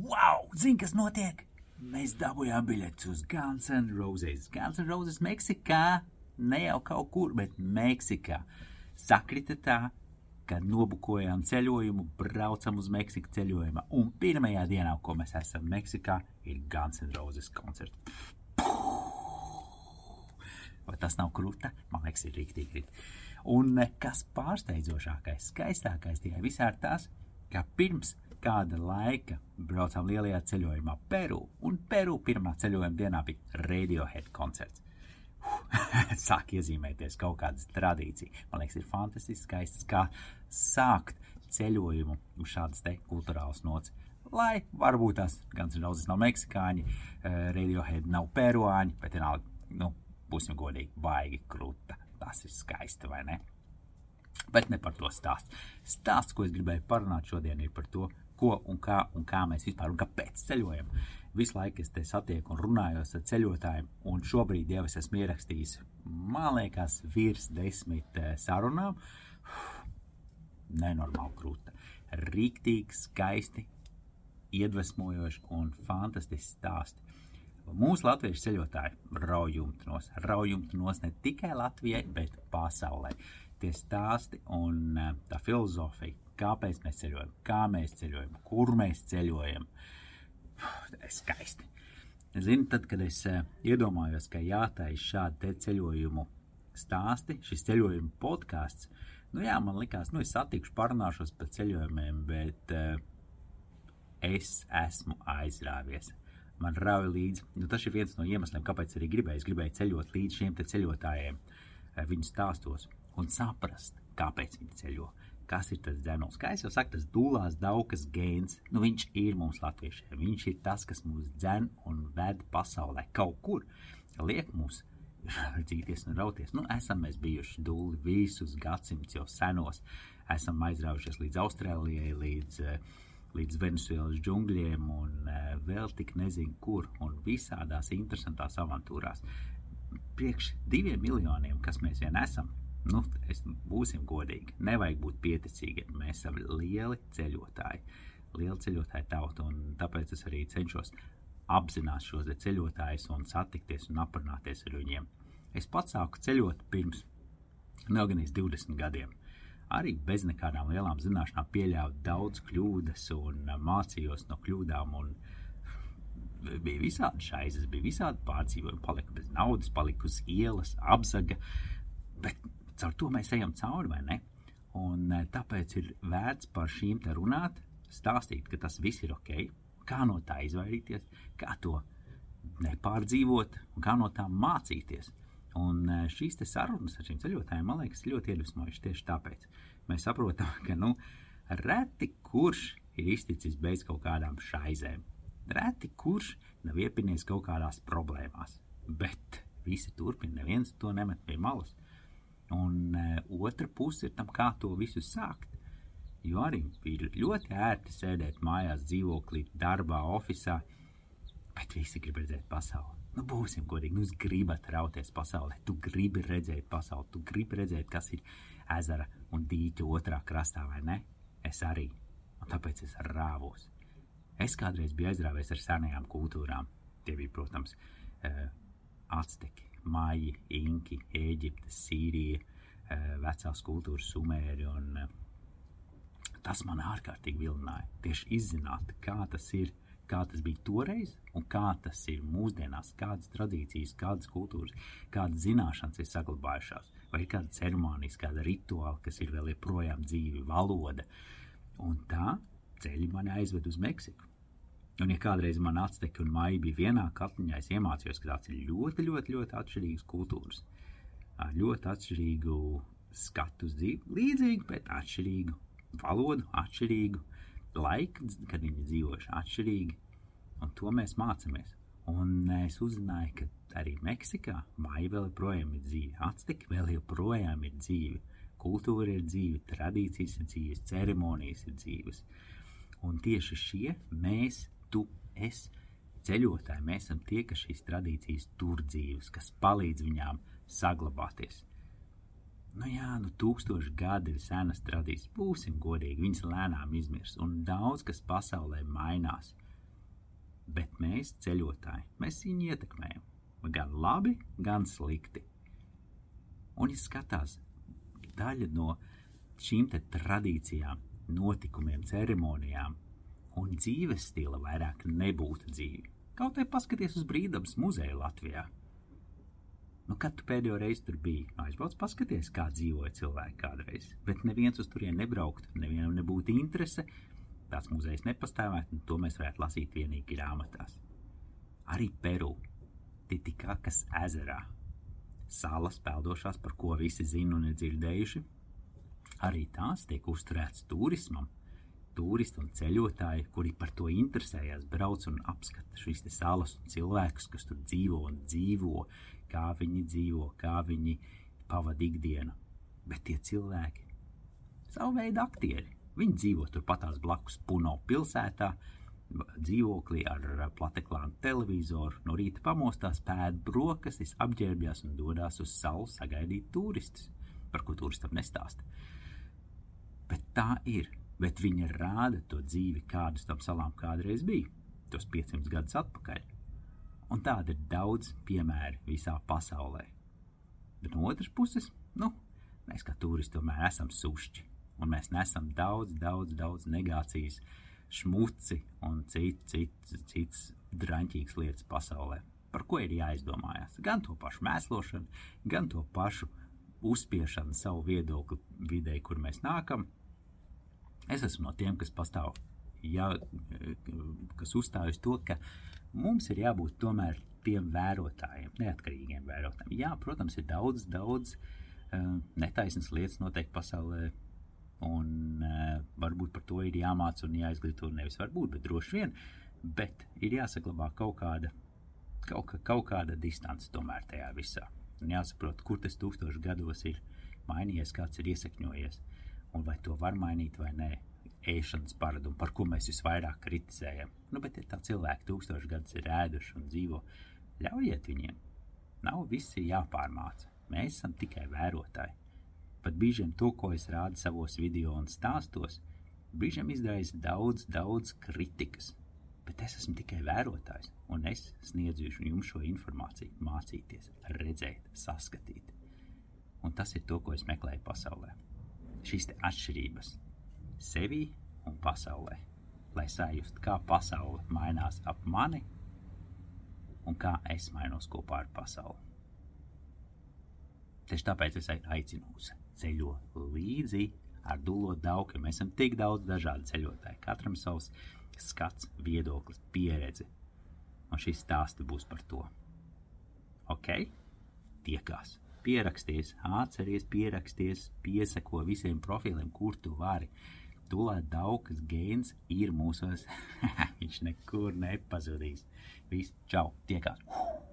Wow! Zini, kas notiek? Mēs dabūjām biļetes uz Guns N' Roses. Guns N' Roses Meksikā, ne jau kaut kur, bet Meksikā. Sakrita tā, ka nobukojām ceļojumu, braucam uz Meksiku ceļojumā. Un pirmajā dienā, ko mēs esam Meksikā, ir Guns N' Roses koncerts. Vai tas nav krūta? Man liekas, ir rīktīgi. Un eh, kas pārsteidzošākais, skaistākais tajā visā ir tas, ka pirms kāda laika braucām lielajā ceļojumā Peru, un Peru pirmā ceļojuma dienā bija Radiohead koncerts. Sāk iezīmēties kaut kādas tradīcijas. Man liekas, ir fantastiski skaisti, kā sākt ceļojumu uz šādas te kultūrālas nots. Lai varbūt tās gan zināmas nav meksikāņi, uh, Radiohead nav peruāņi, bet vienalga, nu, būsim godīgi, baigi krūta. Tas ir skaisti, vai ne? Bet ne par to stāstu. Stāsts, ko es gribēju parunāt šodien, ir par to, ko un kā, un kā mēs vispār un kāpēc ceļojam. Visu laiku es te satieku un runājos ar ceļotājiem, un šobrīd jau es esmu ierakstījis, man liekas, virs desmit eh, sarunām. Nenormāli krūta. Rīktīgi, skaisti, iedvesmojoši un fantastiski stāsti. Mūsu latviešu ceļotāji raujumtnos, raujumtnos ne tikai Latvijai, bet pasaulē. Tie stāsti un eh, tā filozofija, kāpēc mēs ceļojam, kā mēs ceļojam, kur mēs ceļojam. Skaisti. Zini, tad, kad es uh, iedomājos, ka jātaisa šādi ceļojumu stāsti, šis ceļojuma podkāsts, nu jā, man likās, nu es satikšu, parunāšos par ceļojumiem, bet uh, es esmu aizrāvies man rauj līdzi. Nu, tas ir viens no iemesliem, kāpēc arī gribēju. Es gribēju ceļot līdz šiem ceļotājiem, eh, viņu stāstos un saprast, kāpēc viņi ceļo. Kas ir tas dzēnols? Kā jau saku, tas dūlās daudzas gēns, nu viņš ir mums latviešiem. Viņš ir tas, kas mūs dzen un ved pasaulē kaut kur. Liek mūs dzīties un rauties. Nu, esam mēs bijuši dūli visus gadsimtus jau senos. Esam aizraujušies līdz Austrālijai, līdz uh, līdz Venezuelas džungļiem un uh, vēl tik nezinu kur un visādās interesantās avantūrās. Priekš diviem miljoniem, kas mēs vien esam, nu, es, būsim godīgi, nevajag būt pieticīgiem. Mēs esam lieli ceļotāji, liela ceļotāja tauta, tāpēc es arī cenšos apzināt šos ceļotājus un satikties un aprunāties ar viņiem. Es pats sāku ceļot pirms gan 20 gadiem arī bez nekādām lielām zināšanām pieļāvu daudz kļūdas un uh, mācījos no kļūdām. Un, bija visādi šaizes, bija visādi pārdzīvojumi, palika bez naudas, palika uz ielas, apzaga, bet caur to mēs ejam cauri, vai ne? Un uh, tāpēc ir vērts par šīm te runāt, stāstīt, ka tas viss ir ok, kā no tā izvairīties, kā to nepārdzīvot un kā no tā mācīties. Un e, šīs sarunas ar šiem ceļotājiem, man liekas, ļoti iedvesmojušas tieši tāpēc. Mēs saprotam, ka nu, reti kurš ir izticis bez kaut kādām šaizēm. Reti kurš nav iepinies kaut kādās problēmās, bet visi turpina, neviens to nemet pie malas. Un uh, otra puse ir tam, kā to visu sākt. Jo arī ir ļoti ērti sēdēt mājās, dzīvoklī, darbā, oficiālā, bet visi grib redzēt pasauli. Nu, būsim godīgi, nu, jūs gribat rauties pasaulē, tu gribi redzēt pasauli, tu gribi redzēt, kas ir ezera un dīķa otrā krastā, vai ne? Es arī, un tāpēc es rāvos. Es kādreiz biju aizrāvies ar senajām kultūrām. Tie bija, protams, uh, Azteki, Maiji, Inki, Eģipte, Sīrija, uh, vecās kultūras sumēri. Un, uh, tas man ārkārtīgi vilināja. Tieši izzināt, kā tas ir kā tas bija toreiz un kā tas ir mūsdienās, kādas tradīcijas, kādas kultūras, kādas zināšanas ir saglabājušās, vai ir kāda ceremonijas, kāda rituāla, kas ir vēl joprojām dzīvi, valoda. Un tā ceļi mani aizved uz Meksiku. Un, ja kādreiz man atsteka un maija bija vienā katliņā, es iemācījos, ka tās ir ļoti, ļoti, ļoti atšķirīgas kultūras, ļoti atšķirīgu skatu uz dzīvi, līdzīgu, bet atšķirīgu valodu, atšķirīgu laiki, kad viņi dzīvojuši atšķirīgi, un to mēs mācāmies. Un es uzzināju, ka arī Meksikā maija vēl joprojām ir dzīve, Azteki vēl joprojām ir dzīve, kultūra ir dzīve, tradīcijas ir dzīves, ceremonijas ir dzīves. Un tieši šie mēs, tu, es, ceļotāji, mēs esam tie, kas šīs tradīcijas tur dzīves, kas palīdz viņām saglabāties. Nu jā, nu tūkstoši gadi ir senas tradīcijas. Būsim godīgi, viņas lēnām izmirs, un daudz kas pasaulē mainās. Bet mēs, ceļotāji, mēs viņu ietekmējam. Gan labi, gan slikti. Un, ja skatās daļa no šīm tradīcijām, notikumiem, ceremonijām un dzīves stila vairāk nebūtu dzīve. Kaut arī paskaties uz brīvdabas muzeju Latvijā. Nu, kad tu pēdējo reizi tur biji, aizbrauc, paskaties, kā dzīvoja cilvēki kādreiz. Bet neviens uz turieni nebrauktu, nevienam nebūtu interese. Tāds muzejs nepastāvētu, un to mēs varētu lasīt tikai grāmatās. Arī Peru, Titikakas ezerā, salas peldošās, par ko visi zina un ir dzirdējuši. Arī tās tiek uzturētas turismam, turisti un ceļotāji, kuri par to interesējas, brauc un apskata šīs salas un cilvēkus, kas tur dzīvo un dzīvo, kā viņi dzīvo, kā viņi pavada ikdienu. Bet tie cilvēki, savu veidu aktieri, viņi dzīvo turpatās blakus Puno pilsētā, dzīvoklī ar plateklānu televizoru, no rīta pamostās, pēd brokastis, apģērbjās un dodas uz salu sagaidīt turistus, par ko turistam nestāsta. Bet tā ir bet viņa rāda to dzīvi, kādas tam salām kādreiz bija, tos 500 gadus atpakaļ. Un tāda ir daudz piemēru visā pasaulē. Bet no otras puses, nu, mēs kā turisti tomēr esam sušķi, un mēs nesam daudz, daudz, daudz negācijas, šmuci un citas cit, cit, draņķīgas lietas pasaulē. Par ko ir jāizdomājas? Gan to pašu mēslošanu, gan to pašu uzspiešanu savu viedokli vidē, kur mēs nākam, Es esmu no tiem, kas pastāv, ja, kas uzstāj uz to, ka mums ir jābūt tomēr tiem vērotājiem, neatkarīgiem vērotājiem. Jā, protams, ir daudz, daudz uh, netaisnas lietas noteikti pasaulē, un uh, varbūt par to ir jāmāca un jāizglīto nevis varbūt, bet droši vien, bet ir jāsaglabā kaut kāda, kaut, kaut kāda distance tomēr tajā visā. Un jāsaprot, kur tas tūkstoši gados ir mainījies, kāds ir iesakņojies un vai to var mainīt vai nē. Ēšanas paradumu, par ko mēs visvairāk kritizējam. Nu, bet ja tā cilvēki tūkstoši gadus ir ēduši un dzīvo, ļaujiet viņiem. Nav visi jāpārmāca. Mēs esam tikai vērotāji. Pat brīžiem to, ko es rādu savos video un stāstos, brīžiem izraisa daudz, daudz kritikas. Bet es esmu tikai vērotājs, un es sniedzu jums šo informāciju, mācīties, redzēt, saskatīt. Un tas ir to, ko es meklēju pasaulē šīs atšķirības sevi un pasaulē, lai sajustu, kā pasaule mainās ap mani un kā es mainos kopā ar pasauli. Tieši tāpēc es aicinu uz ceļo līdzi ar dūlo dauku. Mēs esam tik daudz dažādu ceļotāju, katram savs skats, viedoklis, pieredze. Un šis stāsts būs par to. Ok, tiekās! Pieraksties, atceries, pieraksties, piesako visiem profiliem, kur tu vari. Tūlīt daudzas gēns ir mūsos. Viņš nekur nepazudīs. Viss, čau, tiekās!